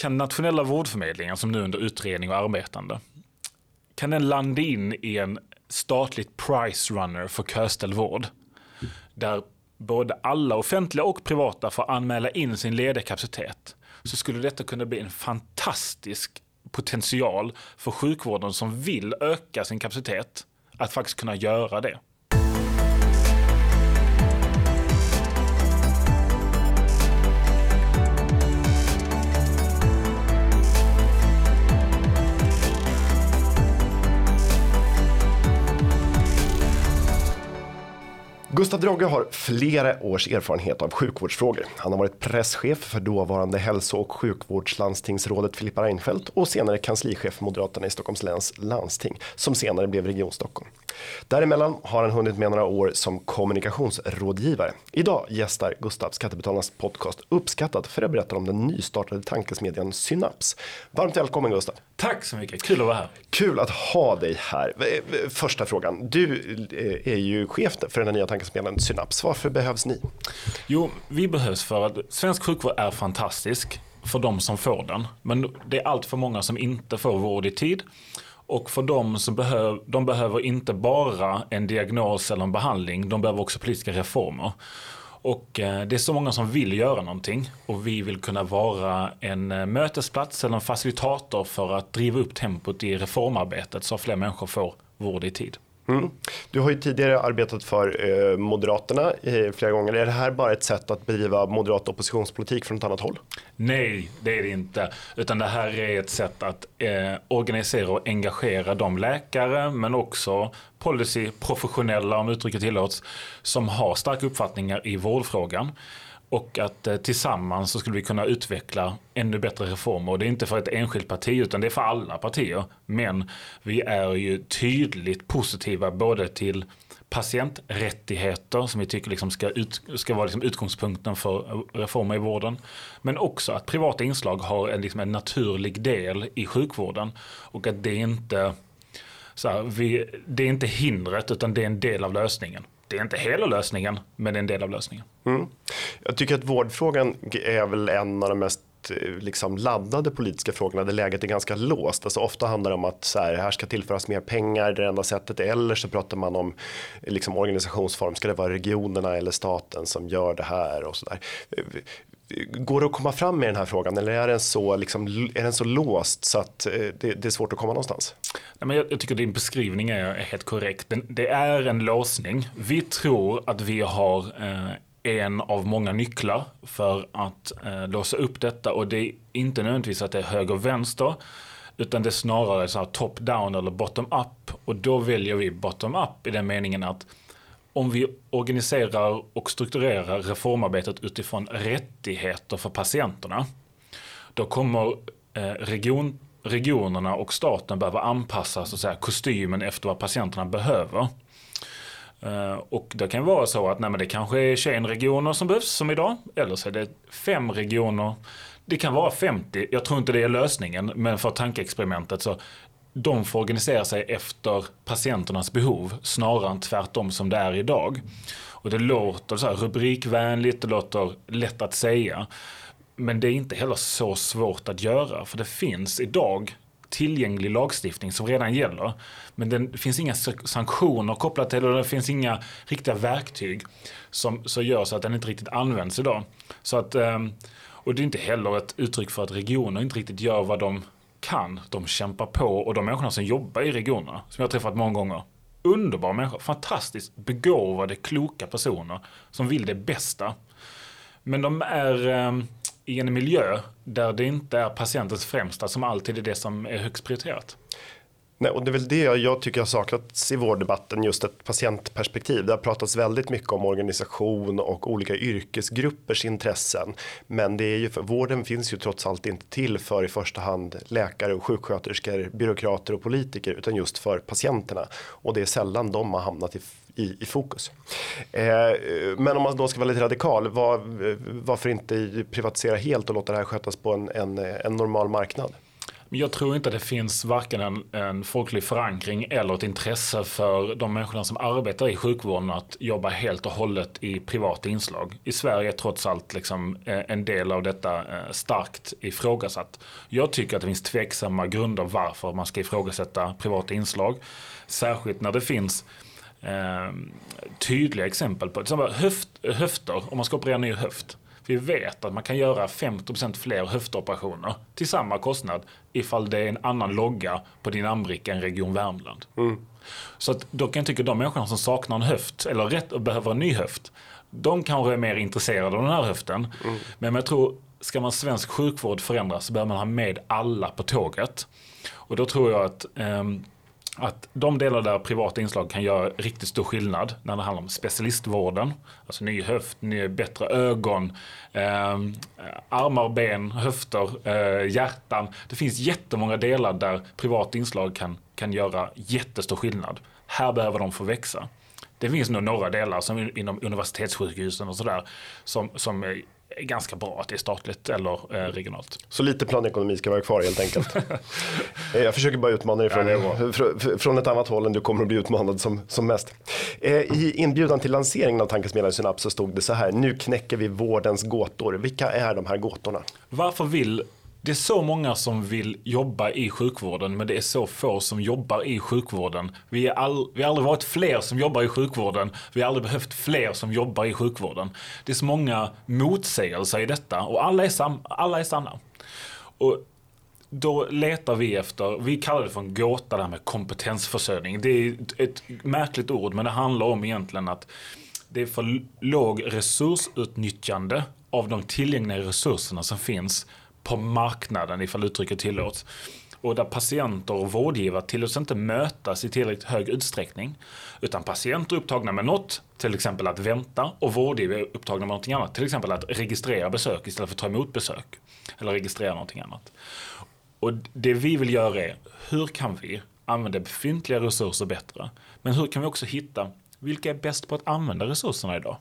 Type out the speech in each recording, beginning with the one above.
kan nationella vårdförmedlingen som nu är under utredning och arbetande, kan den landa in i en statligt price runner för köställd vård? Där både alla offentliga och privata får anmäla in sin lediga kapacitet. Så skulle detta kunna bli en fantastisk potential för sjukvården som vill öka sin kapacitet att faktiskt kunna göra det. Gustav Drogge har flera års erfarenhet av sjukvårdsfrågor. Han har varit presschef för dåvarande hälso och sjukvårdslandstingsrådet Filippa Reinfeldt och senare kanslichef för Moderaterna i Stockholms läns landsting som senare blev Region Stockholm. Däremellan har han hunnit med några år som kommunikationsrådgivare. Idag gästar Gustav Skattebetalarnas podcast Uppskattat för att berätta om den nystartade tankesmedjan Synaps. Varmt välkommen Gustav! Tack så mycket, kul att vara här. Kul att ha dig här. Första frågan, du eh, är ju chef för den nya tankesmedjan Synaps. Varför behövs ni? Jo, vi behövs för att svensk sjukvård är fantastisk för de som får den. Men det är allt för många som inte får vård i tid. Och för dem som behöver, de behöver inte bara en diagnos eller en behandling, de behöver också politiska reformer. Och eh, det är så många som vill göra någonting och vi vill kunna vara en eh, mötesplats eller en facilitator för att driva upp tempot i reformarbetet så att fler människor får vård i tid. Mm. Du har ju tidigare arbetat för eh, Moderaterna eh, flera gånger. Är det här bara ett sätt att bedriva moderat oppositionspolitik från ett annat håll? Nej, det är det inte. Utan det här är ett sätt att eh, organisera och engagera de läkare, men också policyprofessionella, om uttrycket tillåts, som har starka uppfattningar i vårdfrågan. Och att eh, tillsammans så skulle vi kunna utveckla ännu bättre reformer. Och det är inte för ett enskilt parti utan det är för alla partier. Men vi är ju tydligt positiva både till patienträttigheter som vi tycker liksom ska, ut, ska vara liksom utgångspunkten för eh, reformer i vården. Men också att privata inslag har en, liksom en naturlig del i sjukvården. Och att det inte så här, vi, det är inte hindret utan det är en del av lösningen. Det är inte hela lösningen, men det är en del av lösningen. Mm. Jag tycker att vårdfrågan är väl en av de mest eh, liksom laddade politiska frågorna där läget är ganska låst. Alltså ofta handlar det om att så här, här ska tillföras mer pengar, det enda sättet. Eller så pratar man om liksom, organisationsform, ska det vara regionerna eller staten som gör det här och så där. Går det att komma fram med den här frågan eller är den så, liksom, är den så låst så att eh, det, det är svårt att komma någonstans? Nej, men jag, jag tycker din beskrivning är, är helt korrekt. Den, det är en låsning. Vi tror att vi har eh, en av många nycklar för att eh, låsa upp detta och det är inte nödvändigtvis att det är höger och vänster utan det är snarare så top down eller bottom up och då väljer vi bottom up i den meningen att om vi organiserar och strukturerar reformarbetet utifrån rättigheter för patienterna, då kommer eh, region, regionerna och staten behöva anpassa så att säga, kostymen efter vad patienterna behöver. Eh, och det kan vara så att nej, det kanske är 21 regioner som behövs som idag. Eller så är det fem regioner. Det kan vara 50. Jag tror inte det är lösningen. Men för tankeexperimentet så de får organisera sig efter patienternas behov snarare än tvärtom som det är idag. Och det låter så här rubrikvänligt, det låter lätt att säga. Men det är inte heller så svårt att göra för det finns idag tillgänglig lagstiftning som redan gäller. Men det finns inga sanktioner kopplat till det och det finns inga riktiga verktyg som, som gör så att den inte riktigt används idag. Så att, ehm, och det är inte heller ett uttryck för att regioner inte riktigt gör vad de kan, de kämpar på och de människorna som jobbar i regionerna, som jag har träffat många gånger, underbara människor, fantastiskt begåvade, kloka personer som vill det bästa. Men de är eh, i en miljö där det inte är patientens främsta som alltid är det som är högst prioriterat. Nej, och det är väl det jag tycker har saknats i vårddebatten, just ett patientperspektiv. Det har pratats väldigt mycket om organisation och olika yrkesgruppers intressen. Men det är ju för, vården finns ju trots allt inte till för i första hand läkare och sjuksköterskor, byråkrater och politiker, utan just för patienterna. Och det är sällan de har hamnat i i, i fokus. Eh, men om man då ska vara lite radikal, var, varför inte privatisera helt och låta det här skötas på en, en, en normal marknad? Men jag tror inte att det finns varken en, en folklig förankring eller ett intresse för de människorna som arbetar i sjukvården att jobba helt och hållet i privata inslag. I Sverige är trots allt liksom eh, en del av detta eh, starkt ifrågasatt. Jag tycker att det finns tveksamma grunder varför man ska ifrågasätta privata inslag. Särskilt när det finns eh, tydliga exempel på till höft, höfter, om man ska operera en ny höft. Vi vet att man kan göra 50% fler höftoperationer till samma kostnad ifall det är en annan logga på din namnbricka än Region Värmland. Mm. Så att då kan jag tycka att de människorna som saknar en höft eller rätt och behöver en ny höft, de kanske är mer intresserade av den här höften. Mm. Men jag tror, ska man svensk sjukvård förändras så behöver man ha med alla på tåget. Och då tror jag att um, att de delar där privata inslag kan göra riktigt stor skillnad när det handlar om specialistvården, alltså ny höft, ny, bättre ögon, eh, armar, ben, höfter, eh, hjärtan. Det finns jättemånga delar där privata inslag kan, kan göra jättestor skillnad. Här behöver de få växa. Det finns nog några delar som inom universitetssjukhusen och sådär som, som är ganska bra att det är statligt eller eh, regionalt. Så lite planekonomi ska vara kvar helt enkelt. Eh, jag försöker bara utmana dig från, ja, från ett annat håll än du kommer att bli utmanad som, som mest. Eh, I inbjudan till lanseringen av tankesmedjan Synaps så stod det så här, nu knäcker vi vårdens gåtor. Vilka är de här gåtorna? Varför vill det är så många som vill jobba i sjukvården men det är så få som jobbar i sjukvården. Vi, är all, vi har aldrig varit fler som jobbar i sjukvården. Vi har aldrig behövt fler som jobbar i sjukvården. Det är så många motsägelser i detta och alla är, sam, alla är sanna. Och då letar vi efter, vi kallar det för en gåta det här med kompetensförsörjning. Det är ett märkligt ord men det handlar om egentligen att det är för låg resursutnyttjande av de tillgängliga resurserna som finns på marknaden ifall uttrycket tillåts. Och där patienter och vårdgivare tillåts inte mötas i tillräckligt hög utsträckning. Utan patienter är upptagna med något, till exempel att vänta, och vårdgivare är upptagna med någonting annat. Till exempel att registrera besök istället för att ta emot besök. Eller registrera någonting annat. Och det vi vill göra är, hur kan vi använda befintliga resurser bättre? Men hur kan vi också hitta, vilka är bäst på att använda resurserna idag?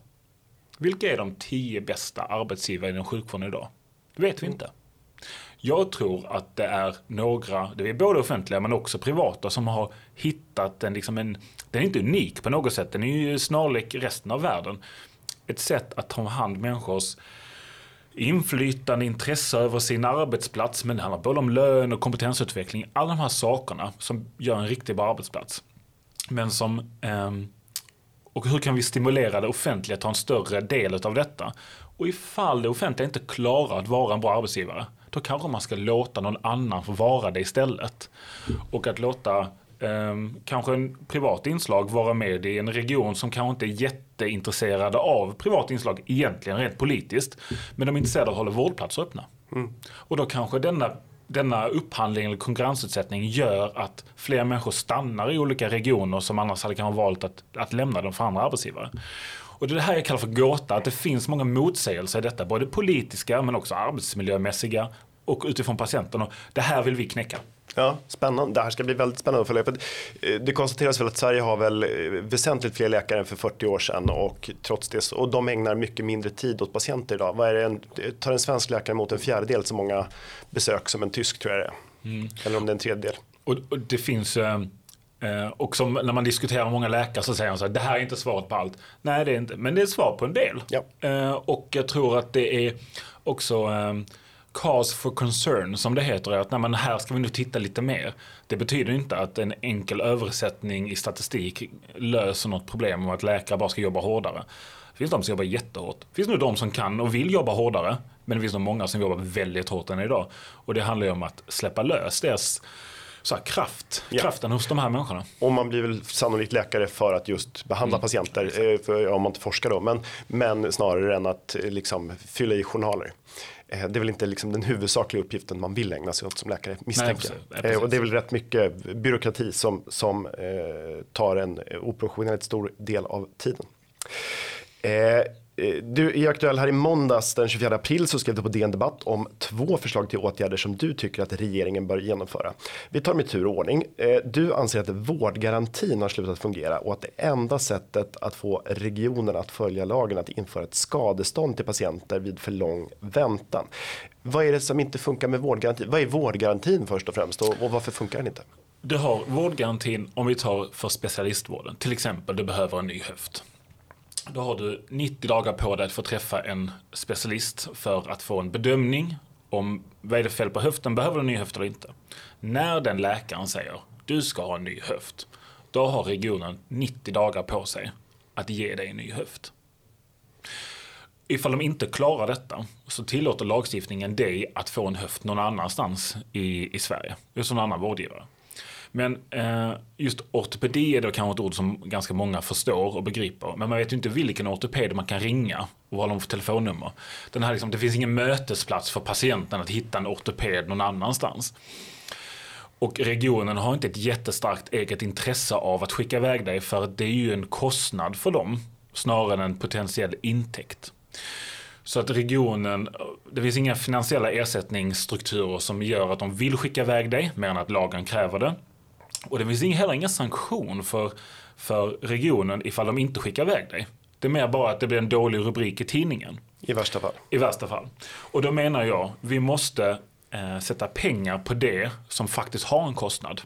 Vilka är de tio bästa arbetsgivarna inom sjukvården idag? Det vet vi inte. Jag tror att det är några, det är både offentliga men också privata som har hittat en, liksom en den är inte unik på något sätt, den är ju snarlik resten av världen. Ett sätt att ta hand om människors inflytande, intresse över sin arbetsplats, men det handlar både om lön och kompetensutveckling. Alla de här sakerna som gör en riktigt bra arbetsplats. Men som eh, och hur kan vi stimulera det offentliga att ta en större del av detta? Och ifall det offentliga inte klarar att vara en bra arbetsgivare, då kanske man ska låta någon annan få vara det istället. Och att låta eh, kanske en privat inslag vara med i en region som kanske inte är jätteintresserade av privat inslag egentligen rent politiskt. Men de är intresserade av att hålla vårdplatser öppna. Mm. Och då kanske denna denna upphandling eller konkurrensutsättning gör att fler människor stannar i olika regioner som annars hade kanske valt att, att lämna dem för andra arbetsgivare. Och det är det här jag kallar för gåta, att det finns många motsägelser i detta, både politiska men också arbetsmiljömässiga och utifrån patienten. Och det här vill vi knäcka. Ja, spännande. Det här ska bli väldigt spännande att följa. För eh, det konstateras väl att Sverige har väl eh, väsentligt fler läkare än för 40 år sedan och trots det och de ägnar mycket mindre tid åt patienter idag. Vad är det en, tar en svensk läkare emot en fjärdedel så många besök som en tysk tror jag det är. Mm. Eller om det är en tredjedel. Och, och det finns eh, och som när man diskuterar med många läkare så säger de så här, det här är inte svaret på allt. Nej det är inte, men det är svar på en del. Ja. och jag tror att det är också cause for concern som det heter att nej, men här ska vi nu titta lite mer. Det betyder inte att en enkel översättning i statistik löser något problem om att läkare bara ska jobba hårdare. Det finns de som jobbar jättehårt. Det finns nu de som kan och vill jobba hårdare. Men det finns nog många som jobbar väldigt hårt än idag. Och det handlar ju om att släppa lös deras så här, kraft, ja. kraften hos de här människorna. Och man blir väl sannolikt läkare för att just behandla mm. patienter, eh, för, om man inte forskar då, men, men snarare än att eh, liksom, fylla i journaler. Eh, det är väl inte liksom den huvudsakliga uppgiften man vill ägna sig åt som läkare misstänker. Nej, precis, och det är väl rätt mycket byråkrati som, som tar en oproportionerligt stor del av tiden. Eh, du är aktuell här i måndags den 24 april så skrev du på DN Debatt om två förslag till åtgärder som du tycker att regeringen bör genomföra. Vi tar med tur och ordning. Eh, du anser att vårdgarantin har slutat fungera och att det enda sättet att få regionerna att följa lagen att införa ett skadestånd till patienter vid för lång väntan. Vad är det som inte funkar med vårdgarantin? Vad är vårdgarantin först och främst och, och varför funkar den inte? Du har vårdgarantin om vi tar för specialistvården. Till exempel du behöver en ny höft. Då har du 90 dagar på dig att få träffa en specialist för att få en bedömning om vad är det fel på höften, behöver du en ny höft eller inte. När den läkaren säger du ska ha en ny höft, då har regionen 90 dagar på sig att ge dig en ny höft. Ifall de inte klarar detta så tillåter lagstiftningen dig att få en höft någon annanstans i, i Sverige, hos någon annan vårdgivare. Men eh, just ortopedi är då kanske ett ord som ganska många förstår och begriper. Men man vet ju inte vilken ortoped man kan ringa och vad de för telefonnummer. Den här liksom, det finns ingen mötesplats för patienten att hitta en ortoped någon annanstans. Och regionen har inte ett jättestarkt eget intresse av att skicka iväg dig för det är ju en kostnad för dem snarare än en potentiell intäkt. Så att regionen, det finns inga finansiella ersättningsstrukturer som gör att de vill skicka iväg dig mer än att lagen kräver det. Och det finns heller ingen sanktion för, för regionen ifall de inte skickar iväg dig. Det är mer bara att det blir en dålig rubrik i tidningen. I värsta fall. I värsta fall. Och då menar jag, vi måste eh, sätta pengar på det som faktiskt har en kostnad.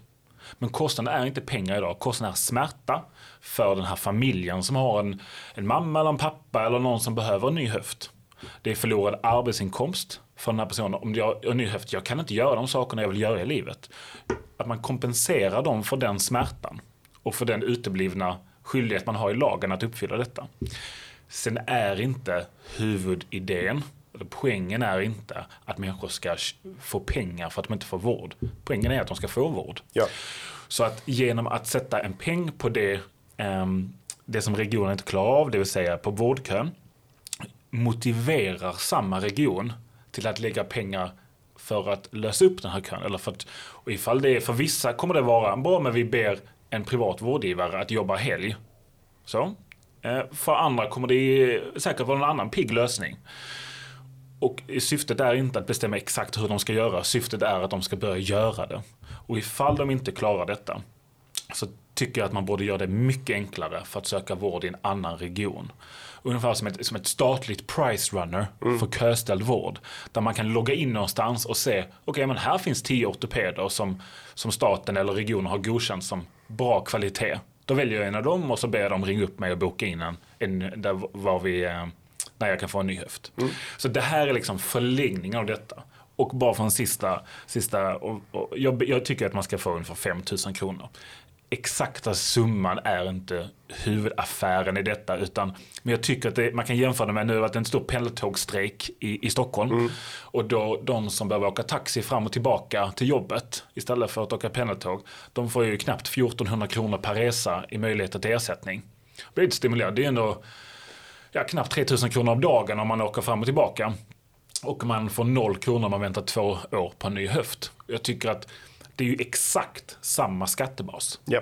Men kostnaden är inte pengar idag, kostnaden är smärta för den här familjen som har en, en mamma eller en pappa eller någon som behöver en ny höft. Det är förlorad arbetsinkomst för den här personen. Om jag en ny höft, jag kan inte göra de sakerna jag vill göra i livet. Att man kompenserar dem för den smärtan och för den uteblivna skyldighet man har i lagen att uppfylla detta. Sen är inte huvudidén, eller poängen är inte att människor ska få pengar för att de inte får vård. Poängen är att de ska få vård. Ja. Så att genom att sätta en peng på det, um, det som regionen inte klarar av, det vill säga på vårdkön, motiverar samma region till att lägga pengar för att lösa upp den här kön. Eller för att, och ifall det är, för vissa kommer det vara bra men vi ber en privat vårdgivare att jobba helg. Så. Eh, för andra kommer det säkert vara en annan pigg lösning. Och syftet är inte att bestämma exakt hur de ska göra. Syftet är att de ska börja göra det. Och ifall de inte klarar detta så tycker jag att man borde göra det mycket enklare för att söka vård i en annan region. Ungefär som ett, som ett statligt price runner mm. för köställd vård. Där man kan logga in någonstans och se, okej okay, men här finns tio ortopeder som, som staten eller regionen har godkänt som bra kvalitet. Då väljer jag en av dem och så ber jag dem ringa upp mig och boka in en, en där var vi, eh, när jag kan få en ny höft. Mm. Så det här är liksom förlängningen av detta. Och bara för en sista, sista och, och jag, jag, tycker att man ska få ungefär 5 000 kronor exakta summan är inte huvudaffären i detta. Utan, men jag tycker att det, man kan jämföra det med nu att det är en stor pendeltågsstrejk i, i Stockholm. Mm. Och då de som behöver åka taxi fram och tillbaka till jobbet istället för att åka pendeltåg. De får ju knappt 1400 kronor per resa i möjlighet till ersättning. Det blir lite stimulerande. Det är ändå ja, knappt 3000 kronor om dagen om man åker fram och tillbaka. Och man får noll kronor om man väntar två år på en ny höft. Jag tycker att det är ju exakt samma skattebas. Ja.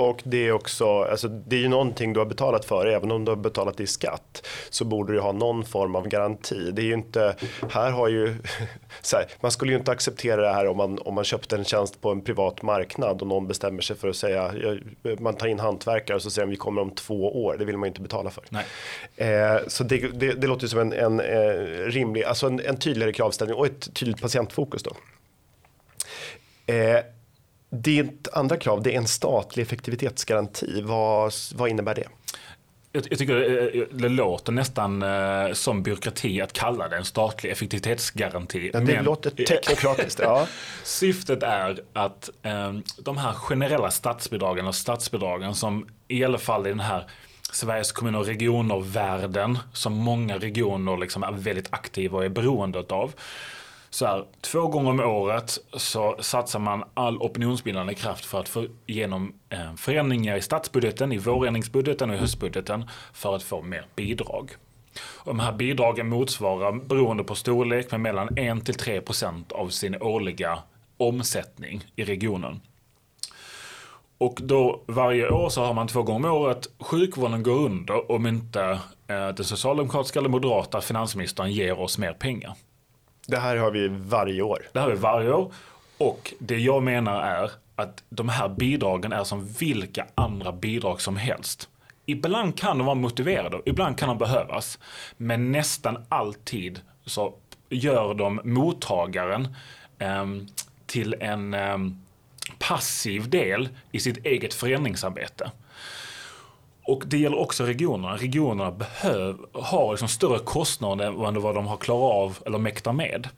Och det är också, alltså det är ju någonting du har betalat för, även om du har betalat det i skatt så borde du ha någon form av garanti. Det är ju inte, här har ju, här, man skulle ju inte acceptera det här om man, om man köpte en tjänst på en privat marknad och någon bestämmer sig för att säga, man tar in hantverkare och så säger de vi kommer om två år, det vill man inte betala för. Eh, så det, det, det, låter som en, en eh, rimlig, alltså en, en tydligare kravställning och ett tydligt patientfokus då. Eh, ditt andra krav det är en statlig effektivitetsgaranti. Vad, vad innebär det? Jag, jag tycker det, det, låter nästan eh, som byråkrati att kalla det en statlig effektivitetsgaranti. Ja, det Men, låter teknokratiskt. ja. Syftet är att eh, de här generella statsbidragen och statsbidragen som i alla fall i den här Sveriges kommuner och regioner-världen som många regioner liksom är väldigt aktiva och är beroende av så här, två gånger om året så satsar man all opinionsbildande kraft för att få igenom eh, förändringar i statsbudgeten, i vårändringsbudgeten och i höstbudgeten för att få mer bidrag. Och de här bidragen motsvarar, beroende på storlek, med mellan 1 till 3 procent av sin årliga omsättning i regionen. Och då varje år så har man två gånger om året sjukvården går under om inte eh, den socialdemokratiska eller moderata finansministern ger oss mer pengar. Det här har vi varje år. Det har vi varje år. Och det jag menar är att de här bidragen är som vilka andra bidrag som helst. Ibland kan de vara motiverade, ibland kan de behövas. Men nästan alltid så gör de mottagaren eh, till en eh, passiv del i sitt eget förändringsarbete. Och det gäller också regionerna. Regionerna behöv, har liksom större kostnader än vad de har klarat av eller mäktar med.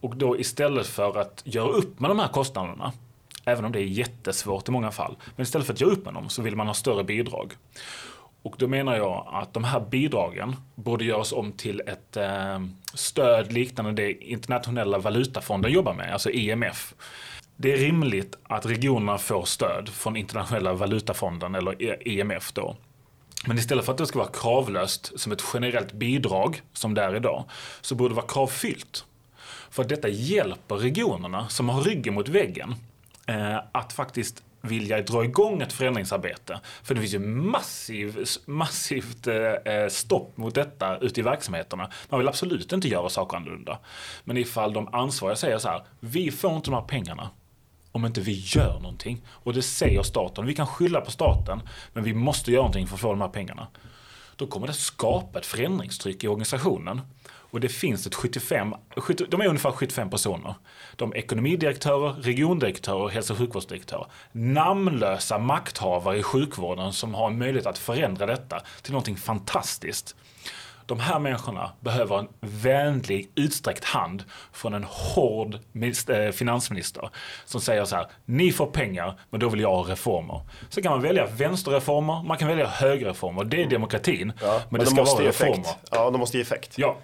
Och då istället för att göra upp med de här kostnaderna, även om det är jättesvårt i många fall, men istället för att göra upp med dem så vill man ha större bidrag. Och då menar jag att de här bidragen borde göras om till ett eh, stöd liknande det internationella valutafonden jobbar med, alltså IMF. Det är rimligt att regionerna får stöd från internationella valutafonden eller e- IMF då. Men istället för att det ska vara kravlöst som ett generellt bidrag som det är idag så borde det vara kravfyllt. För att detta hjälper regionerna som har ryggen mot väggen eh, att faktiskt vilja dra igång ett förändringsarbete. För det finns ju massiv, massivt eh, eh stopp mot detta ute i verksamheterna. Man vill absolut inte göra saker annorlunda. Men ifall de ansvariga säger så här, vi får inte de här pengarna om inte vi gör någonting. Och det säger staten. Vi kan skylla på staten, men vi måste göra någonting för att få de här pengarna. Då kommer det skapa ett förändringstryck i organisationen. Och det finns ett 75, de är ungefär 75 personer. De är ekonomidirektörer, regiondirektörer, hälso och sjukvårdsdirektörer. Namnlösa makthavare i sjukvården som har en möjlighet att förändra detta till någonting fantastiskt. De här människorna behöver en vänlig utsträckt hand från en hård eh, finansminister som säger så här, ni får pengar men då vill jag ha reformer. Så kan man välja vänsterreformer, man kan välja högerreformer, det är demokratin. Ja, men, men det ska vara reformer. Ja, de måste ge effekt. Ja.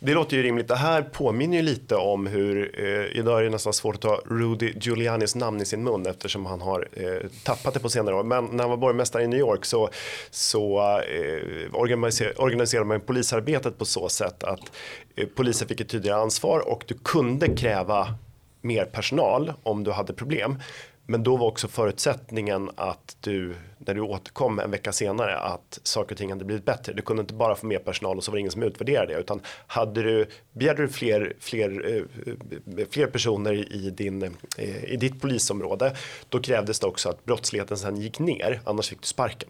Det låter ju rimligt. Det här påminner ju lite om hur, eh, idag är det nästan svårt att ta Rudy Giulianis namn i sin mun eftersom han har eh, tappat det på senare år. Men när han var borgmästare i New York så, så eh, organiser, organiserade man polisarbetet på så sätt att eh, polisen fick ett tydligare ansvar och du kunde kräva mer personal om du hade problem. Men då var också förutsättningen att du, när du återkom en vecka senare, att saker och ting hade blivit bättre. Du kunde inte bara få mer personal och så var det ingen som utvärderade det, utan hade du, begärde du fler, fler, eh, eh, fler personer i, din, eh, i ditt polisområde, då krävdes det också att brottsligheten sen gick ner, annars fick du sparken.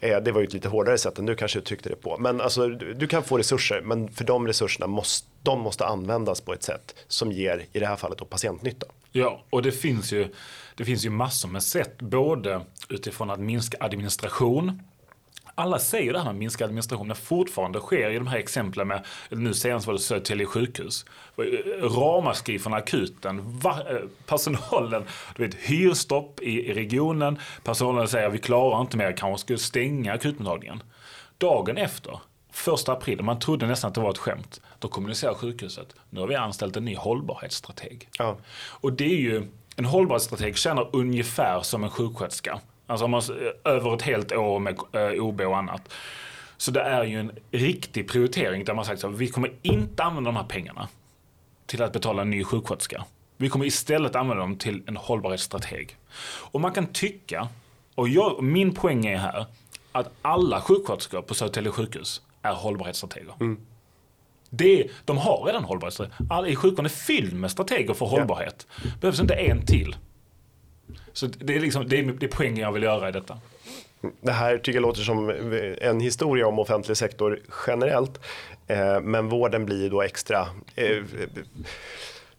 Det var ju ett lite hårdare sätt än du kanske uttryckte det på. Men alltså, du kan få resurser, men för de resurserna måste, de måste användas på ett sätt som ger, i det här fallet, då, patientnytta. Ja, och det finns ju det finns ju massor med sätt, både utifrån att minska administration, alla säger det här med minska administration, men fortfarande sker i de här exemplen med, nu senast var det Södertälje sjukhus, ramaskri från akuten, va, eh, personalen, du vet, hyrstopp i, i regionen, personalen säger vi klarar inte mer, kanske skulle stänga akutmottagningen. Dagen efter, första april, man trodde nästan att det var ett skämt, då kommunicerar sjukhuset, nu har vi anställt en ny hållbarhetsstrateg. Ja. Och det är ju en hållbarhetsstrateg tjänar ungefär som en sjuksköterska. Alltså man, eh, över ett helt år med eh, OB och annat. Så det är ju en riktig prioritering där man sagt att vi kommer inte använda de här pengarna till att betala en ny sjuksköterska. Vi kommer istället använda dem till en hållbarhetsstrateg. Och man kan tycka, och jag, min poäng är här, att alla sjuksköterskor på Södertälje sjukhus är hållbarhetsstrateger. Mm. Det, de har redan hållbarhet. All, I sjukvården är fylld med strateger för hållbarhet. Behövs inte en till. Så det är, liksom, det är, det är poängen jag vill göra i detta. Det här tycker jag låter som en historia om offentlig sektor generellt. Eh, men vården blir då extra eh,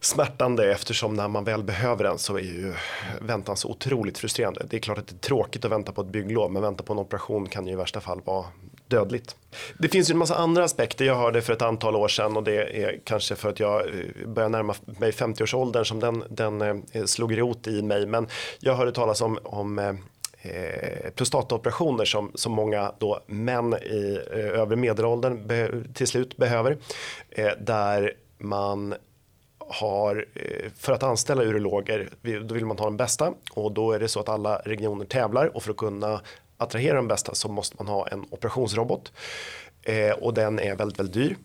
smärtande eftersom när man väl behöver den så är ju väntan så otroligt frustrerande. Det är klart att det är tråkigt att vänta på ett bygglov men vänta på en operation kan ju i värsta fall vara dödligt. Det finns ju en massa andra aspekter. Jag hörde för ett antal år sedan och det är kanske för att jag eh, börjar närma mig 50-årsåldern som den, den eh, slog rot i mig. Men jag hörde talas om, om eh, eh, prostataoperationer som, som många då män i eh, övre medelåldern be, till slut behöver. Eh, där man har, eh, för att anställa urologer, då vill man ha den bästa och då är det så att alla regioner tävlar och för att kunna attrahera de bästa så måste man ha en operationsrobot eh, och den är väldigt, väldigt dyr.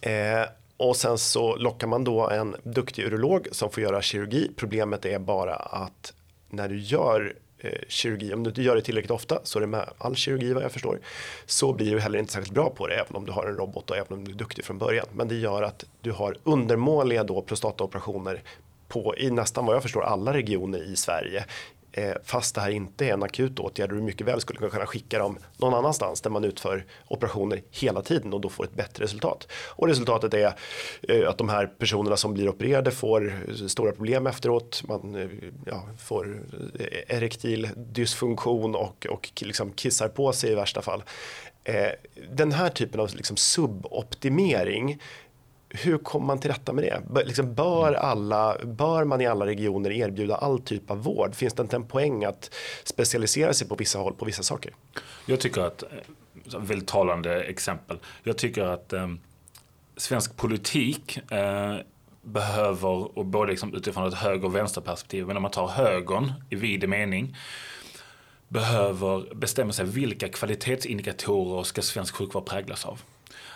Eh, och sen så lockar man då en duktig urolog som får göra kirurgi. Problemet är bara att när du gör eh, kirurgi, om du inte gör det tillräckligt ofta, så är det med all kirurgi vad jag förstår, så blir du heller inte särskilt bra på det, även om du har en robot och även om du är duktig från början. Men det gör att du har undermåliga då prostataoperationer på, i nästan vad jag förstår alla regioner i Sverige Eh, fast det här inte är en akut åtgärd och du mycket väl skulle kunna skicka dem någon annanstans där man utför operationer hela tiden och då får ett bättre resultat. Och resultatet är eh, att de här personerna som blir opererade får eh, stora problem efteråt. Man ja, får erektil dysfunktion och, och liksom kissar på sig i värsta fall. Den här typen av liksom suboptimering hur kommer man till rätta med det? Liksom bör, alla, bör man i alla regioner erbjuda all typ av vård? Finns det inte en poäng att specialisera sig på vissa håll på vissa saker? Jag tycker att, eh, väldigt talande exempel, jag tycker att eh, svensk politik eh, behöver, och både liksom utifrån ett höger och vänsterperspektiv, men om man tar högern i vid mening, behöver bestämma sig vilka kvalitetsindikatorer ska svensk sjukvård präglas av.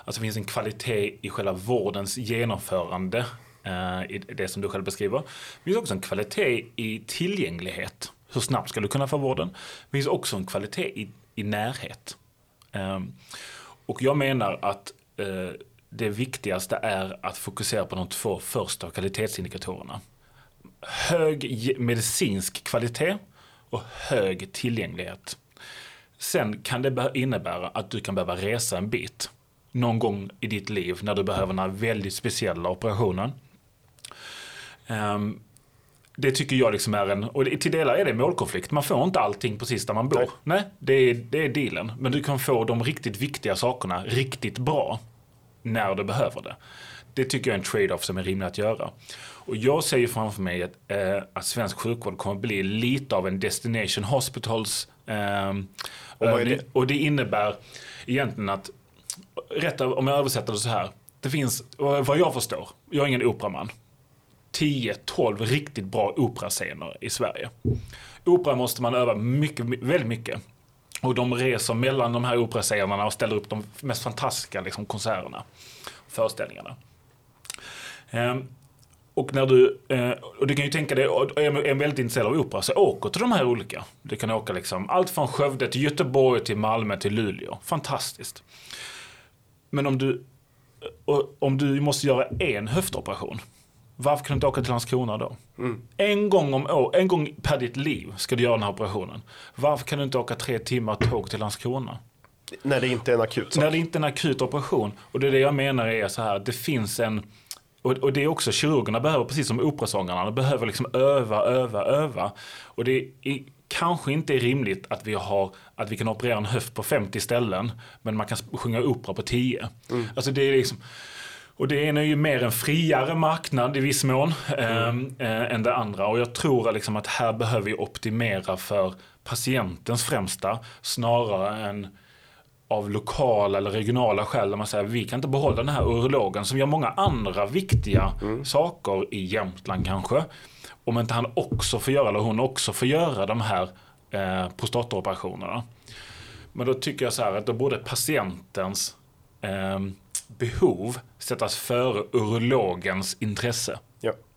Alltså det finns en kvalitet i själva vårdens genomförande eh, i det som du själv beskriver. Det finns också en kvalitet i tillgänglighet. Hur snabbt ska du kunna få vården? Det finns också en kvalitet i, i närhet. Eh, och jag menar att eh, det viktigaste är att fokusera på de två första kvalitetsindikatorerna. Hög medicinsk kvalitet och hög tillgänglighet. Sen kan det innebära att du kan behöva resa en bit någon gång i ditt liv när du behöver den här väldigt speciella operationen. Um, det tycker jag liksom är en, och till delar är det målkonflikt. Man får inte allting precis där man bor. Nej, Nej det, är, det är dealen. Men du kan få de riktigt viktiga sakerna riktigt bra när du behöver det. Det tycker jag är en trade-off som är rimlig att göra. Och jag ser ju framför mig att, eh, att svensk sjukvård kommer bli lite av en destination hospitals. Eh, och, det? och det innebär egentligen att rätt om jag översätter det så här. Det finns, vad jag förstår, jag är ingen operaman. 10-12 riktigt bra operascener i Sverige. Opera måste man öva mycket, väldigt mycket. Och de reser mellan de här operascenerna och ställer upp de mest fantastiska liksom, konserterna. Föreställningarna. Ehm, och när du, eh, och du kan ju tänka dig, är man väldigt intresserad av opera, så åker till de här olika. Du kan åka liksom allt från Skövde till Göteborg till Malmö till Luleå. Fantastiskt. Men om du, om du måste göra en höftoperation, varför kan du inte åka till Landskrona då? Mm. En, gång om år, en gång per ditt liv ska du göra den här operationen. Varför kan du inte åka tre timmar tåg till Landskrona? När det inte är en akut sak. När det inte är en akut operation. Och det är det jag menar är så här, det finns en och, det är också kirurgerna behöver, precis som operasångarna, behöver liksom öva, öva, öva. Och det är kanske inte är rimligt att vi, har, att vi kan operera en höft på 50 ställen, men man kan sjunga opera på 10. Mm. Alltså det är liksom, och det ena är ju mer en friare marknad i viss mån mm. äh, än det andra. Och jag tror liksom att här behöver vi optimera för patientens främsta snarare än av lokala eller regionala skäl där man säger vi kan inte behålla den här urologen som gör många andra viktiga mm. saker i Jämtland kanske. Om inte han också får göra, eller hon också får göra de här eh, prostataoperationerna. Men då tycker jag så här att då borde patientens eh, behov sättas före urologens intresse.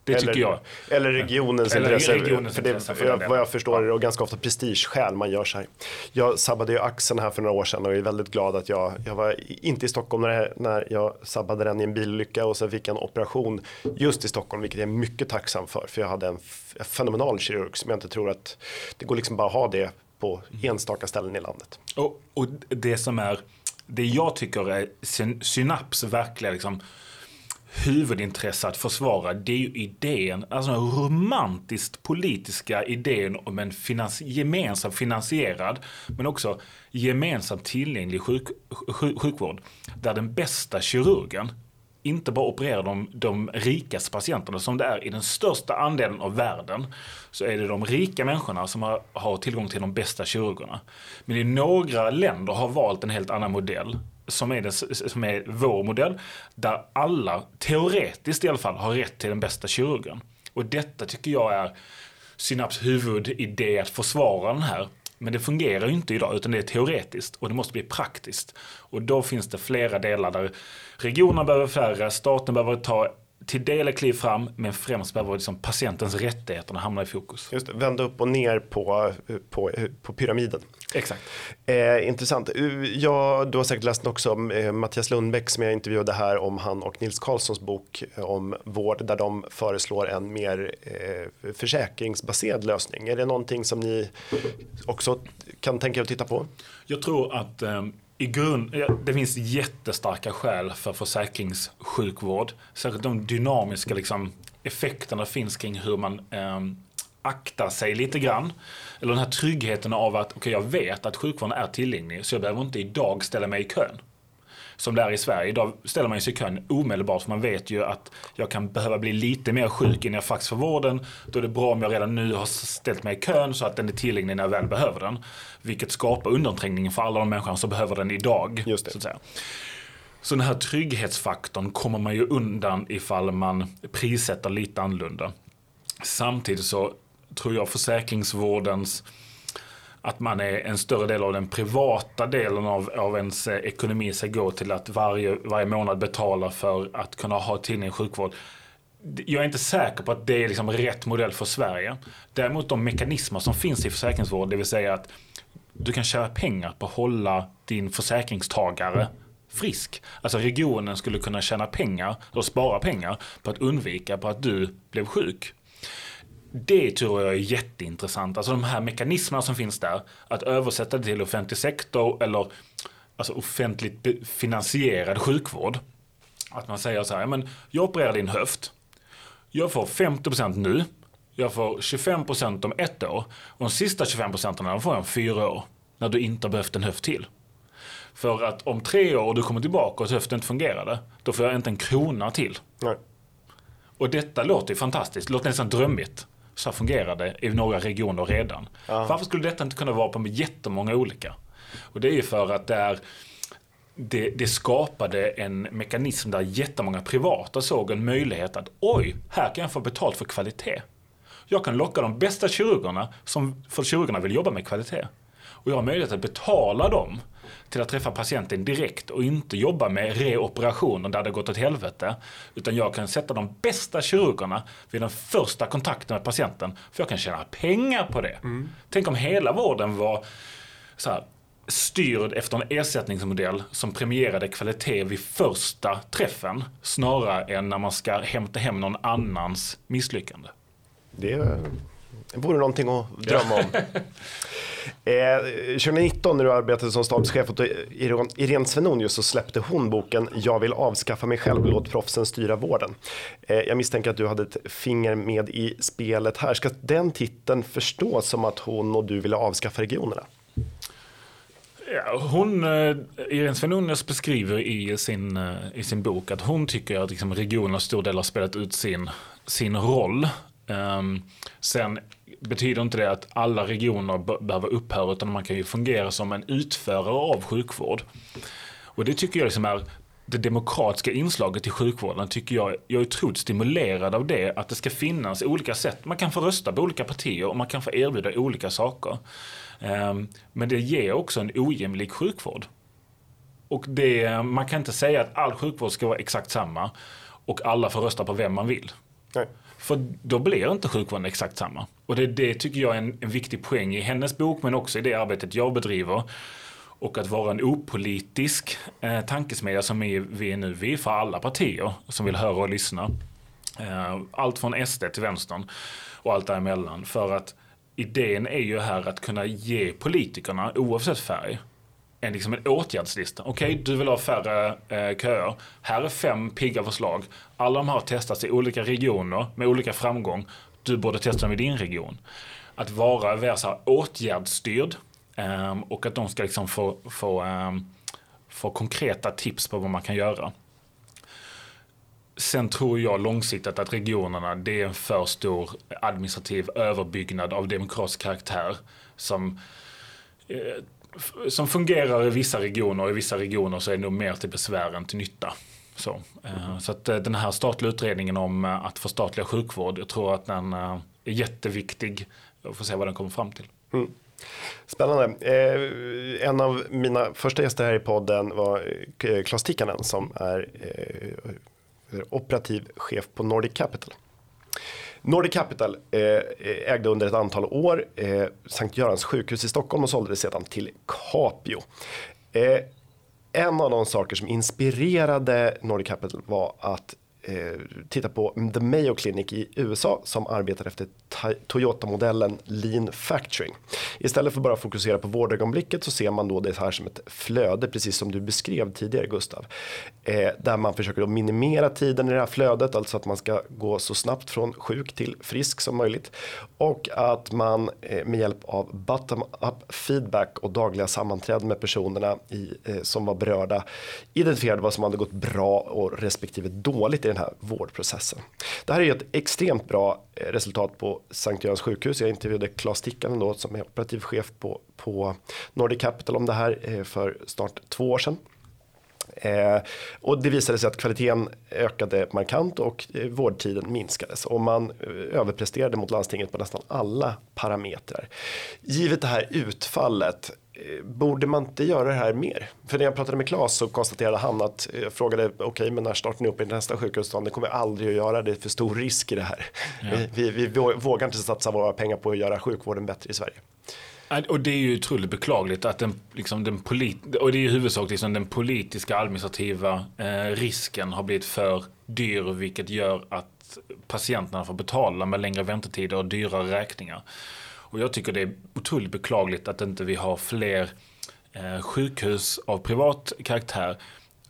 Det eller, tycker jag. Eller regionens eller intresse. Regionens för det, intresse för jag, vad jag förstår är det ganska ofta prestigeskäl man gör så här. Jag sabbade ju axeln här för några år sedan och är väldigt glad att jag, jag var inte i Stockholm när, när jag sabbade den i en bilolycka och sen fick jag en operation just i Stockholm, vilket jag är mycket tacksam för. För jag hade en fenomenal kirurg som jag inte tror att det går liksom bara att ha det på enstaka ställen i landet. Och, och det som är, det jag tycker är Synaps verkliga liksom huvudintresse att försvara det är ju idén, alltså den romantiskt politiska idén om en finans, gemensam finansierad men också gemensamt tillgänglig sjuk, sjuk, sjukvård. Där den bästa kirurgen inte bara opererar de, de rikaste patienterna som det är i den största andelen av världen. Så är det de rika människorna som har, har tillgång till de bästa kirurgerna. Men i några länder har valt en helt annan modell som är, det, som är vår modell, där alla, teoretiskt i alla fall, har rätt till den bästa kirurgen. Och detta tycker jag är Synaps huvudidé att försvara den här. Men det fungerar ju inte idag, utan det är teoretiskt och det måste bli praktiskt. Och då finns det flera delar där regionerna behöver färre, staten behöver ta till del ett kliv fram, men främst behöver liksom patientens rättigheter hamna i fokus. Just vända upp och ner på, på, på pyramiden. Exakt. Eh, intressant. Ja, du har säkert läst också om eh, Mattias Lundbäck som jag intervjuade här om han och Nils Karlssons bok eh, om vård där de föreslår en mer eh, försäkringsbaserad lösning. Är det någonting som ni också kan tänka er att titta på? Jag tror att eh, i grund, det finns jättestarka skäl för försäkringssjukvård. Särskilt de dynamiska liksom, effekterna finns kring hur man eh, aktar sig lite grann. Eller den här tryggheten av att okay, jag vet att sjukvården är tillgänglig så jag behöver inte idag ställa mig i kön som det är i Sverige. Idag ställer man sig i kön omedelbart för man vet ju att jag kan behöva bli lite mer sjuk innan jag faktiskt får vården. Då är det bra om jag redan nu har ställt mig i kön så att den är tillgänglig när jag väl behöver den. Vilket skapar undanträngning för alla de människor som behöver den idag. Just det. Så, att säga. så den här trygghetsfaktorn kommer man ju undan ifall man prissätter lite annorlunda. Samtidigt så tror jag försäkringsvårdens att man är en större del av den privata delen av, av ens eh, ekonomi ska gå till att varje, varje månad betala för att kunna ha tillgänglig sjukvård. Jag är inte säker på att det är liksom rätt modell för Sverige. Däremot de mekanismer som finns i försäkringsvård, det vill säga att du kan tjäna pengar på att hålla din försäkringstagare frisk. Alltså regionen skulle kunna tjäna pengar och spara pengar på att undvika på att du blev sjuk. Det tror jag är jätteintressant. Alltså de här mekanismerna som finns där. Att översätta det till offentlig sektor eller alltså offentligt finansierad sjukvård. Att man säger så här, men jag opererar din höft. Jag får 50% nu. Jag får 25% om ett år. Och de sista 25% får jag om fyra år. När du inte har behövt en höft till. För att om tre år du kommer tillbaka och höften inte fungerade. Då får jag inte en krona till. Nej. Och detta låter ju fantastiskt. Det låter nästan drömmigt. Så fungerar det i några regioner redan. Ja. Varför skulle detta inte kunna vara på jättemånga olika? Och det är ju för att där det, det, skapade en mekanism där jättemånga privata såg en möjlighet att oj, här kan jag få betalt för kvalitet. Jag kan locka de bästa kirurgerna, som, för kirurgerna vill jobba med kvalitet. Och jag har möjlighet att betala dem till att träffa patienten direkt och inte jobba med reoperationer där det gått åt helvete. Utan jag kan sätta de bästa kirurgerna vid den första kontakten med patienten. För jag kan tjäna pengar på det. Mm. Tänk om hela vården var så här, styrd efter en ersättningsmodell som premierade kvalitet vid första träffen snarare än när man ska hämta hem någon annans misslyckande. Det vore någonting att drömma om. Eh, 2019 när du arbetade som stabschef åt Irene Svenonius så släppte hon boken Jag vill avskaffa mig själv, låt proffsen styra vården. Eh, jag misstänker att du hade ett finger med i spelet här. Ska den titeln förstås som att hon och du ville avskaffa regionerna? Ja, hon, eh, Irene Svenonius beskriver i sin, eh, i sin bok att hon tycker att liksom regionerna stor del har spelat ut sin, sin roll. Um, sen betyder inte det att alla regioner behöver upphöra utan man kan ju fungera som en utförare av sjukvård. Och det tycker jag liksom är det demokratiska inslaget i sjukvården tycker jag, jag är otroligt stimulerad av det. Att det ska finnas olika sätt. Man kan få rösta på olika partier och man kan få erbjuda olika saker. Ehm, men det ger också en ojämlik sjukvård. Och det, man kan inte säga att all sjukvård ska vara exakt samma och alla får rösta på vem man vill. Nej. För då blir inte sjukvården exakt samma. Och det, det tycker jag är en, en viktig poäng i hennes bok men också i det arbetet jag bedriver. Och att vara en opolitisk eh, tankesmedja som är, vi är nu, vi är för alla partier som vill höra och lyssna. Eh, allt från SD till vänstern och allt däremellan. För att idén är ju här att kunna ge politikerna, oavsett färg, en, liksom en åtgärdslista. Okej, okay, du vill ha färre eh, köer. Här är fem pigga förslag. Alla de här har testats i olika regioner med olika framgång. Du borde testa dem i din region. Att vara mer så här åtgärdsstyrd eh, och att de ska liksom få, få, eh, få konkreta tips på vad man kan göra. Sen tror jag långsiktigt att regionerna det är en för stor administrativ överbyggnad av demokratisk karaktär som eh, som fungerar i vissa regioner och i vissa regioner så är det nog mer till besvär än till nytta. Så, eh, så att eh, den här statliga utredningen om eh, att förstatliga sjukvård, jag tror att den är jätteviktig. Jag får se vad den kommer fram till. Mm. Spännande. Eh, en av mina första gäster här i podden var Klas Tikkanen som är eh, operativ chef på Nordic Capital. Nordic Capital eh, eh, ägde under ett antal år eh, Sankt Görans sjukhus i Stockholm och sålde det sedan till Capio. Eh, en av de saker som inspirerade Nordic Capital var att eh, titta på The Mayo Clinic i USA som arbetar efter Toyota-modellen Lean Factoring. Istället för bara fokusera på vårdögonblicket så ser man då det här som ett flöde, precis som du beskrev tidigare Gustav. Eh, där man försöker då minimera tiden i det här flödet, alltså att man ska gå så snabbt från sjuk till frisk som möjligt. Och att man eh, med hjälp av bottom-up feedback och dagliga sammanträden med personerna i, eh, som var berörda identifierade vad som hade gått bra och respektive dåligt i den här vårdprocessen. Det här är ju ett extremt bra eh, resultat på Sankt Görans sjukhus. Jag intervjuade Claes Tickanen då som är operativ chef på, på Nordic Capital om det här eh, för snart två år sedan. Eh, och det visade sig att kvaliteten ökade markant och eh, vårdtiden minskades och man eh, överpresterade mot landstinget på nästan alla parametrar. Givet det här utfallet borde man inte göra det här mer? För när jag pratade med Claes så konstaterade han att jag eh, frågade okej okay, men när startar ni upp i nästa sjukhusplan? Det kommer vi aldrig att göra, det är för stor risk i det här. Ja. Vi, vi, vi, vågar inte satsa våra pengar på att göra sjukvården bättre i Sverige. Och det är ju otroligt beklagligt att den, liksom den polit och det är ju huvudsakligen liksom den politiska administrativa eh, risken har blivit för dyr vilket gör att patienterna får betala med längre väntetider och dyrare räkningar. Och jag tycker det är otroligt beklagligt att inte vi har fler eh, sjukhus av privat karaktär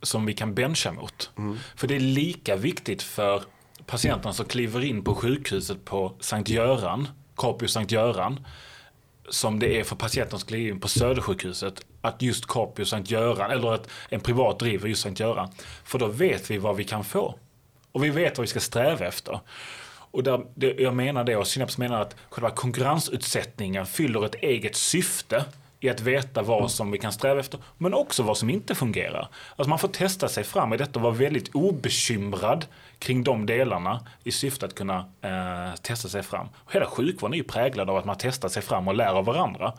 som vi kan bencha mot. Mm. För det är lika viktigt för patienterna som kliver in på sjukhuset på Sankt Göran, Capio Sankt Göran, som det är för patienten som kliver in på Södersjukhuset att just Capio Sankt Göran eller att en privat driver just Sankt Göran. För då vet vi vad vi kan få. Och vi vet vad vi ska sträva efter. Och där, det, jag menar det, och Synaps menar att själva konkurrensutsättningen fyller ett eget syfte i att veta vad som vi kan sträva efter, men också vad som inte fungerar. Alltså man får testa sig fram i detta och vara väldigt obekymrad kring de delarna i syfte att kunna eh, testa sig fram. Och hela sjukvården är ju präglad av att man testar sig fram och lär av varandra.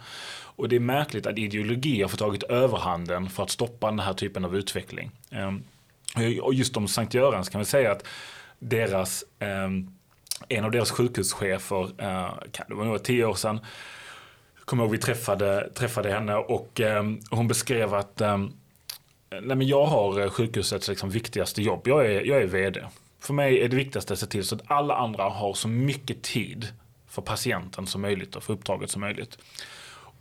Och det är märkligt att ideologi har fått tagit överhanden för att stoppa den här typen av utveckling. Eh, och just om Sankt Görans kan vi säga att deras eh, en av deras sjukhuschefer, eh, kan det var nog tio år sedan, kommer ihåg vi träffade, träffade henne och eh, hon beskrev att eh, nej men jag har sjukhusets liksom viktigaste jobb, jag är, jag är vd. För mig är det viktigaste att se till så att alla andra har så mycket tid för patienten som möjligt och för uppdraget som möjligt.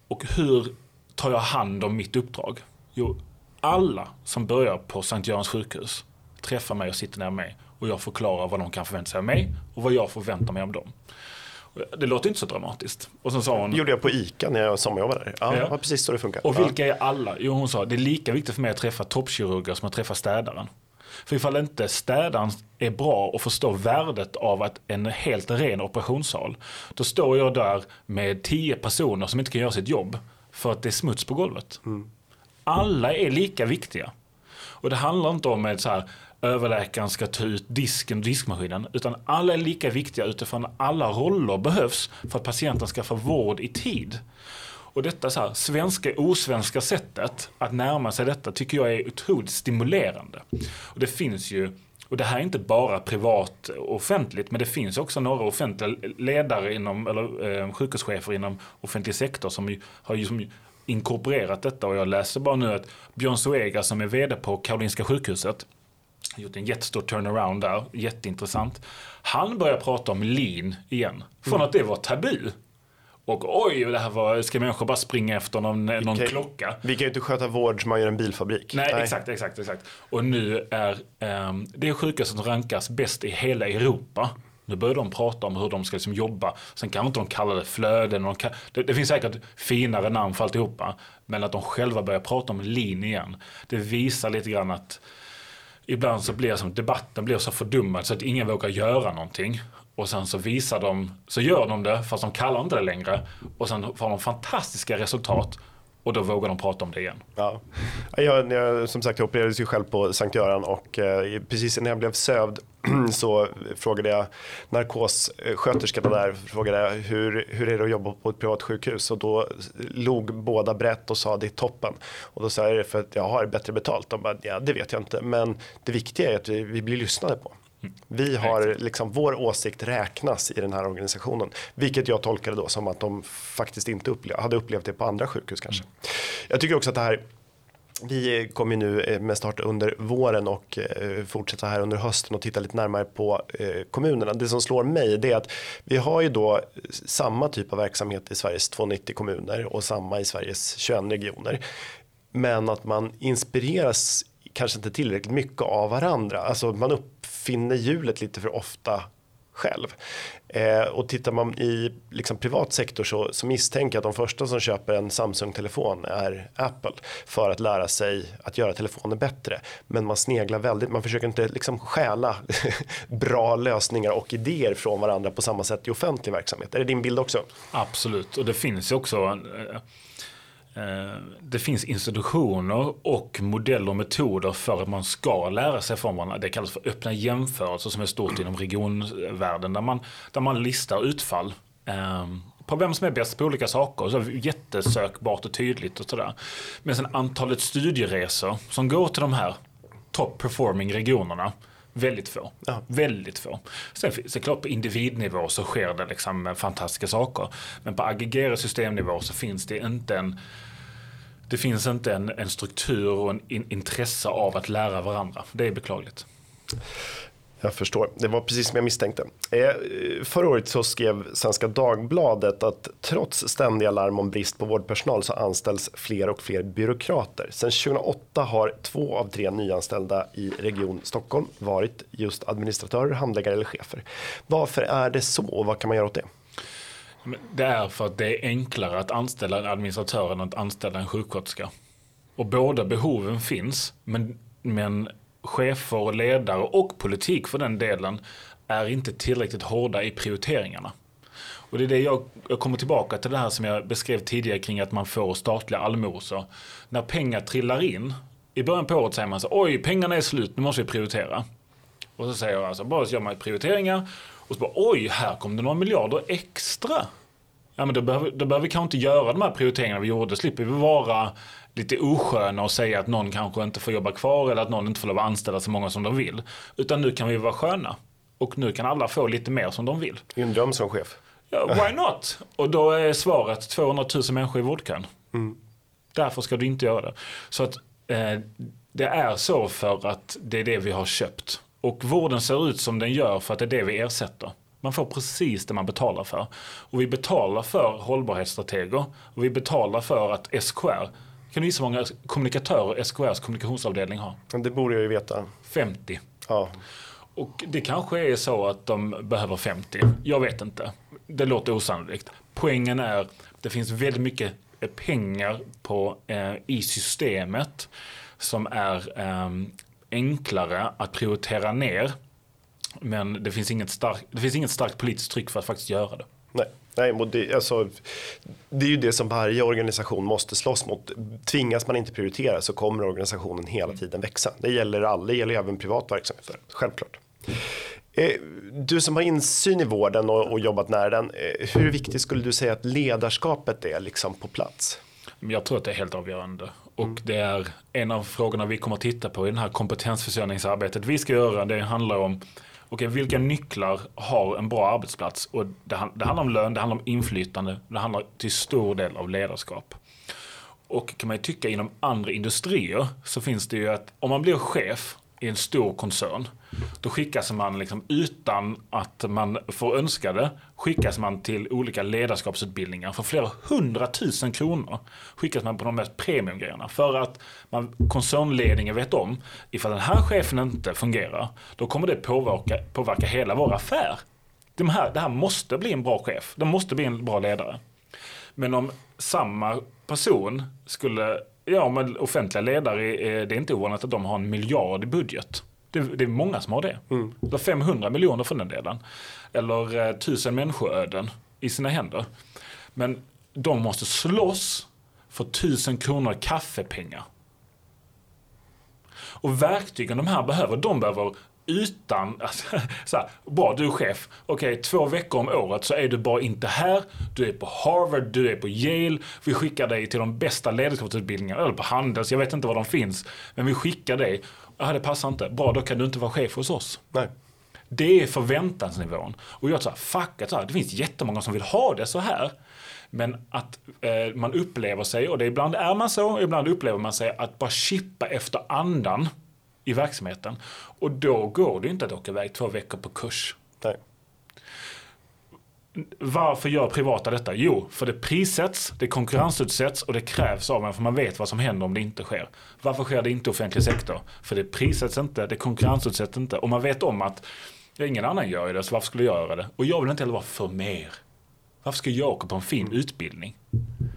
Och hur tar jag hand om mitt uppdrag? Jo, alla som börjar på Sankt Görans sjukhus träffar mig och sitter ner med mig och jag förklarar vad de kan förvänta sig av mig och vad jag förväntar mig av dem. Det låter inte så dramatiskt. Och så sa hon, det gjorde jag på ICA när jag sommarjobbade där. Ja, ja. precis så det funkar. Och vilka är alla? Jo, hon sa det är lika viktigt för mig att träffa toppkirurger som att träffa städaren. För ifall inte städaren är bra och förstår värdet av att en helt ren operationssal, då står jag där med tio personer som inte kan göra sitt jobb för att det är smuts på golvet. Mm. Alla är lika viktiga. Och det handlar inte om ett så här, överläkaren ska ta ut disken och diskmaskinen. Utan alla är lika viktiga utifrån alla roller behövs för att patienten ska få vård i tid. Och detta så här, svenska osvenska sättet att närma sig detta tycker jag är otroligt stimulerande. Och det finns ju och det här är inte bara privat och offentligt, men det finns också några offentliga ledare inom, eller eh, sjukhuschefer inom offentlig sektor som ju, har ju som inkorporerat detta. Och jag läser bara nu att Björn Zoega som är vd på Karolinska sjukhuset, gjort en jättestor turnaround där, jätteintressant. Han börjar prata om lean igen, från mm. att det var tabu. Och oj, det här var, ska människor bara springa efter någon, någon kan, klocka? Vi kan ju inte sköta vård som man gör en bilfabrik. Nej, Nej. exakt, exakt, exakt. Och nu är um, det sjukhuset som rankas bäst i hela Europa. Nu börjar de prata om hur de ska liksom jobba. Sen kan inte de kalla det flöden. De kan, det, det, finns säkert finare namn för alltihopa. Men att de själva börjar prata om lean igen. Det visar lite grann att ibland så blir som debatten blir så fördummad så att ingen vågar göra någonting. Och sen så visar de, så gör de det fast de kallar inte det längre. Och sen får de fantastiska resultat. Och då vågar de prata om det igen. Ja. Jag, jag, som sagt, jag opererades ju själv på Sankt Göran och eh, precis innan jag blev sövd så frågade jag narkossköterskan där frågade jag, hur, hur är det att jobba på ett privat sjukhus och då log båda brett och sa det är toppen. Och då sa jag det för att jag har bättre betalt. De bara, ja det vet jag inte men det viktiga är att vi, vi blir lyssnade på. Vi har liksom, vår åsikt räknas i den här organisationen. Vilket jag tolkade då som att de faktiskt inte upple hade upplevt det på andra sjukhus kanske. Mm. Jag tycker också att det här vi kommer nu eh, med start under våren och eh, fortsätta här under hösten och titta lite närmare på eh, kommunerna. Det som slår mig det är att vi har ju då samma typ av verksamhet i Sveriges 290 kommuner och samma i Sveriges 21 regioner. Men att man inspireras kanske inte tillräckligt mycket av varandra. Alltså man uppfinner hjulet lite för ofta själv. Eh, och tittar man i liksom, privat sektor så, så misstänker jag att de första som köper en Samsung-telefon är Apple för att lära sig att göra telefoner bättre. Men man sneglar väldigt, man försöker inte liksom stjäla bra lösningar och idéer från varandra på samma sätt i offentlig verksamhet. Är det din bild också? Absolut, och det finns ju också Eh, det finns institutioner och modeller och metoder för att man ska lära sig från varandra. Det kallas för öppna jämförelser som är stort inom regionvärlden där man, där man listar utfall ehm, på vem som är bäst på olika saker. Så jättesökbart och tydligt och sådär. Men sen antalet studieresor som går till de här top performing regionerna Väldigt få. Ja. Väldigt få. Sen såklart på individnivå så sker det liksom fantastiska saker. Men på aggregerad systemnivå så finns det inte en det finns inte en, en struktur och en in, intresse av att lära varandra. Det är beklagligt. Jag förstår. Det var precis som jag misstänkte. Eh, förra året så skrev Svenska Dagbladet att trots ständiga larm om brist på vårdpersonal så anställs fler och fler byråkrater. Sedan 2008 har två av tre nyanställda i Region Stockholm varit just administratörer, handläggare eller chefer. Varför är det så och vad kan man göra åt det? Det är för att det är enklare att anställa en administratör än att anställa en sjuksköterska. Och båda behoven finns, men, men chefer, ledare och politik för den delen är inte tillräckligt hårda i prioriteringarna. Och det är det jag, jag kommer tillbaka till det här som jag beskrev tidigare kring att man får statliga allmosor. När pengar trillar in, i början på året säger man så oj pengarna är slut, nu måste vi prioritera. Och så säger jag alltså, bara så gör man prioriteringar och så bara oj, här kom det några miljarder extra. Ja men då behöver, då behöver vi kanske inte göra de här prioriteringarna vi gjorde, slipper vi vara lite osköna och säga att någon kanske inte får jobba kvar eller att någon inte får lov att anställa så många som de vill. Utan nu kan vi vara sköna. Och nu kan alla få lite mer som de vill. Det är en dröm som chef. Ja, why not? Och då är svaret 200 000 människor i vårdkön. Mm. Därför ska du inte göra det. Så att eh, det är så för att det är det vi har köpt. Och vården ser ut som den gör för att det är det vi ersätter. Man får precis det man betalar för. Och vi betalar för hållbarhetsstrateger och vi betalar för att SKR kan du gissa hur många kommunikatörer SKRs kommunikationsavdelning har? Det borde jag ju veta. 50. Ja. Och det kanske är så att de behöver 50. Jag vet inte. Det låter osannolikt. Poängen är det finns väldigt mycket pengar på, eh, i systemet som är eh, enklare att prioritera ner. Men det finns, inget stark, det finns inget starkt politiskt tryck för att faktiskt göra det. Nej. Nej, det, alltså, det är ju det som varje organisation måste slåss mot. Tvingas man inte prioritera så kommer organisationen hela mm. tiden växa. Det gäller alla, det gäller även privat verksamhet, självklart. Eh, du som har insyn i vården och, och jobbat nära den, eh, hur viktigt skulle du säga att ledarskapet är liksom på plats? Jag tror att det är helt avgörande. Och mm. det är en av frågorna vi kommer att titta på i det här kompetensförsörjningsarbetet vi ska göra. Det handlar om okay, vilka nycklar har en bra arbetsplats? Och det, det handlar om lön, det handlar om inflytande, det handlar till stor del av ledarskap. Och kan man ju tycka inom andra industrier så finns det ju att om man blir chef i en stor koncern då skickas man liksom utan att man får önska det, skickas man till olika ledarskapsutbildningar för flera hundratusen kronor. Skickas man på de mest premiumgrejerna för att man, koncernledningen vet om, ifall den här chefen inte fungerar, då kommer det påverka, påverka hela vår affär. De här, det här måste bli en bra chef, det måste bli en bra ledare. Men om samma person skulle, ja men offentliga ledare, det är inte ovanligt att de har en miljard i budget. Det, det, är många som har det. Mm. Eller 500 miljoner för den delen. Eller eh, tusen människoöden i sina händer. Men de måste slåss för 1000 kronor kaffepengar. Och verktygen de här behöver, de behöver utan, alltså, så här, bra du är chef, okej okay, två veckor om året så är du bara inte här, du är på Harvard, du är på Yale, vi skickar dig till de bästa ledarskapsutbildningarna, eller på Handels, jag vet inte var de finns, men vi skickar dig, ja det passar inte, bra då kan du inte vara chef hos oss. Nej. Det är förväntansnivån. Och jag sa, fuck att det finns jättemånga som vill ha det så här. Men att eh, man upplever sig, och det ibland är man så, ibland upplever man sig att bara chippa efter andan i verksamheten. Och då går det inte att åka iväg två veckor på kurs. Nej. Varför gör privata detta? Jo, för det prissätts, det konkurrensutsätts och det krävs av en för man vet vad som händer om det inte sker. Varför sker det inte i offentlig sektor? För det prissätts inte, det konkurrensutsätts inte och man vet om att ingen annan gör det, så varför skulle jag göra det? Och jag vill inte heller vara för mer. Varför ska jag åka på en fin utbildning?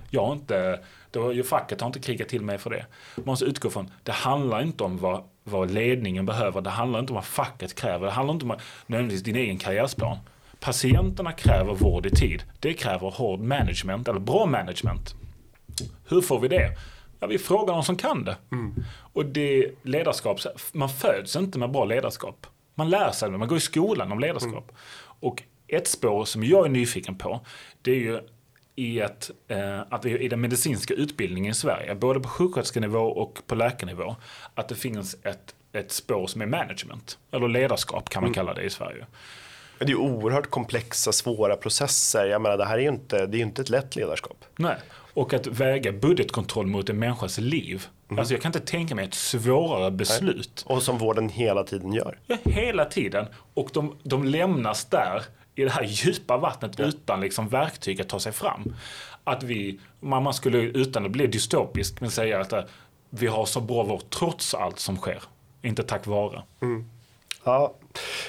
Jag har inte, då, facket har inte krigat till mig för det. Man måste utgå från, det handlar inte om vad, vad ledningen behöver, det handlar inte om vad facket kräver, det handlar inte om nödvändigtvis din egen karriärsplan. Patienterna kräver vård i tid. Det kräver hård management, eller bra management. Hur får vi det? Ja, vi frågar någon som kan det. Mm. Och det ledarskap, man föds inte med bra ledarskap. Man lär sig det, man går i skolan om ledarskap. Mm. Och ett spår som jag är nyfiken på, det är ju i att, eh, att i den medicinska utbildningen i Sverige, både på sjuksköterskenivå och på läkarnivå, att det finns ett, ett spår som är management, eller ledarskap kan man mm. kalla det i Sverige. Det är ju oerhört komplexa, svåra processer. Jag menar, det här är ju inte, det är inte ett lätt ledarskap. Nej, och att väga budgetkontroll mot en människas liv. Mm. Alltså jag kan inte tänka mig ett svårare beslut. Nej. Och som vården hela tiden gör. Ja, hela tiden. Och de, de lämnas där i det här djupa vattnet ja. utan liksom verktyg att ta sig fram. Att vi, man skulle utan att bli dystopisk, men säga att eh, vi har så bra vård trots allt som sker. Inte tack vare. Mm. Ja,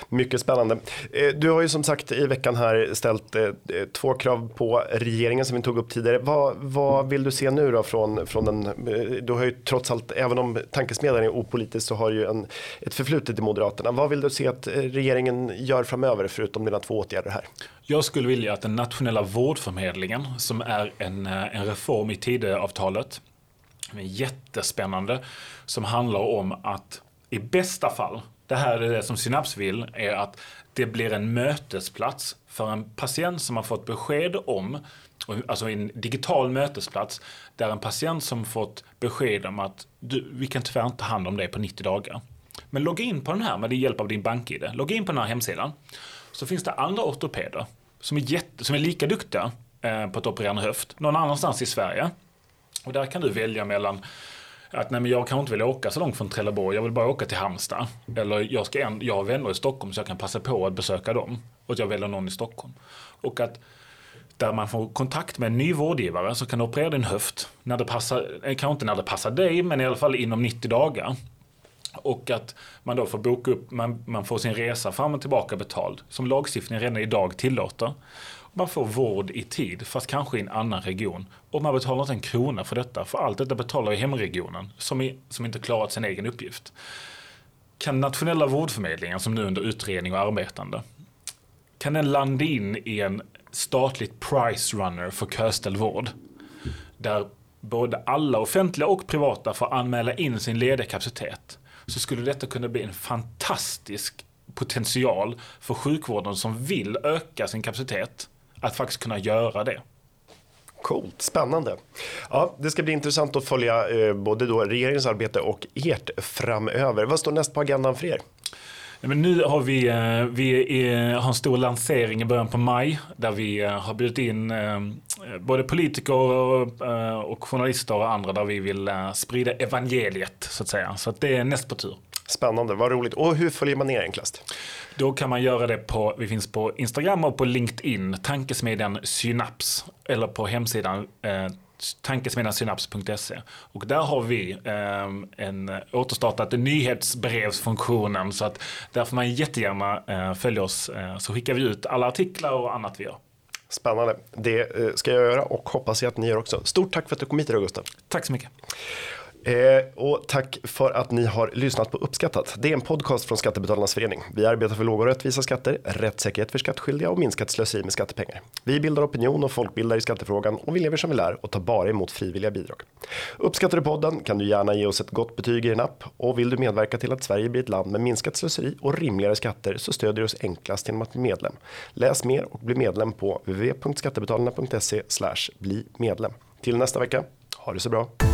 mycket spännande. Eh, du har ju som sagt i veckan här ställt eh, eh, två krav på regeringen som vi tog upp tidigare. Vad, vad vill du se nu då från, från den, du har ju trots allt, även om tankesmedjan är opolitisk så har ju en, ett förflutet i Moderaterna. Vad vill du se att regeringen gör framöver förutom dina två åtgärder här? Jag skulle vilja att den nationella vårdförmedlingen som är en, en reform i Tidöavtalet, jättespännande, som handlar om att i bästa fall det här är det som Synaps vill, är att det blir en mötesplats för en patient som har fått besked om, alltså en digital mötesplats, där en patient som fått besked om att du, vi kan tyvärr inte ta hand om dig på 90 dagar. Men logga in på den här med hjälp av din BankID. Logga in på den här hemsidan. Så finns det andra ortopeder som är, jätte, som är lika duktiga eh, på att operera en höft någon annanstans i Sverige. Och där kan du välja mellan att nej, men jag kanske inte vill åka så långt från Trelleborg, jag vill bara åka till Halmstad. Eller jag, ska en, jag har vänner i Stockholm så jag kan passa på att besöka dem. Och att jag väljer någon i Stockholm. Och att där man får kontakt med en ny vårdgivare som kan operera din höft. När det passar, eh, kanske inte när det passar dig, men i alla fall inom 90 dagar. Och att man då får boka upp, man, man får sin resa fram och tillbaka betald. Som lagstiftningen redan idag tillåter. Man får vård i tid, fast kanske i en annan region. Och man betalar inte en krona för detta, för allt detta betalar ju hemregionen som, i, som inte klarat sin egen uppgift. Kan nationella vårdförmedlingen, som nu är under utredning och arbetande, kan den landa in i en statligt price runner för köställd vård? Där både alla offentliga och privata får anmäla in sin lediga kapacitet. Så skulle detta kunna bli en fantastisk potential för sjukvården som vill öka sin kapacitet att faktiskt kunna göra det. Coolt, spännande. Ja, det ska bli intressant att följa eh, både då regeringens arbete och ert framöver. Vad står näst på agendan för er? men nu har vi, eh, vi har en stor lansering i början på maj där vi eh, har bjudit in eh, både politiker och journalister och andra där vi vill sprida evangeliet så att säga. Så att det är näst på tur. Spännande, vad roligt. Och hur följer man er enklast? Då kan man göra det på, vi finns på Instagram och på LinkedIn, tankesmedjan Synaps. Eller på hemsidan eh, tankesmedjansynaps.se. Och där har vi eh, en återstartat nyhetsbrevsfunktionen. Så att där får man jättegärna eh, följa oss. Eh, så skickar vi ut alla artiklar och annat vi gör. Spännande. Det eh, ska jag göra och hoppas jag att ni gör också. Stort tack för att du kom hit idag Gustav. Tack så mycket. Eh, och tack för att ni har lyssnat på Uppskattat. Det är en podcast från Skattebetalarnas förening. Vi arbetar för låga och rättvisa skatter, rättssäkerhet för skattskyldiga och minskat slöseri med skattepengar. Vi bildar opinion och folkbildar i skattefrågan och vi lever som vi lär och tar bara emot frivilliga bidrag. Uppskattar du podden kan du gärna ge oss ett gott betyg i din app och vill du medverka till att Sverige blir ett land med minskat slöseri och rimligare skatter så stödjer du oss enklast genom att bli medlem. Läs mer och bli medlem på www.skattebetalarna.se bli medlem. Till nästa vecka, ha det så bra.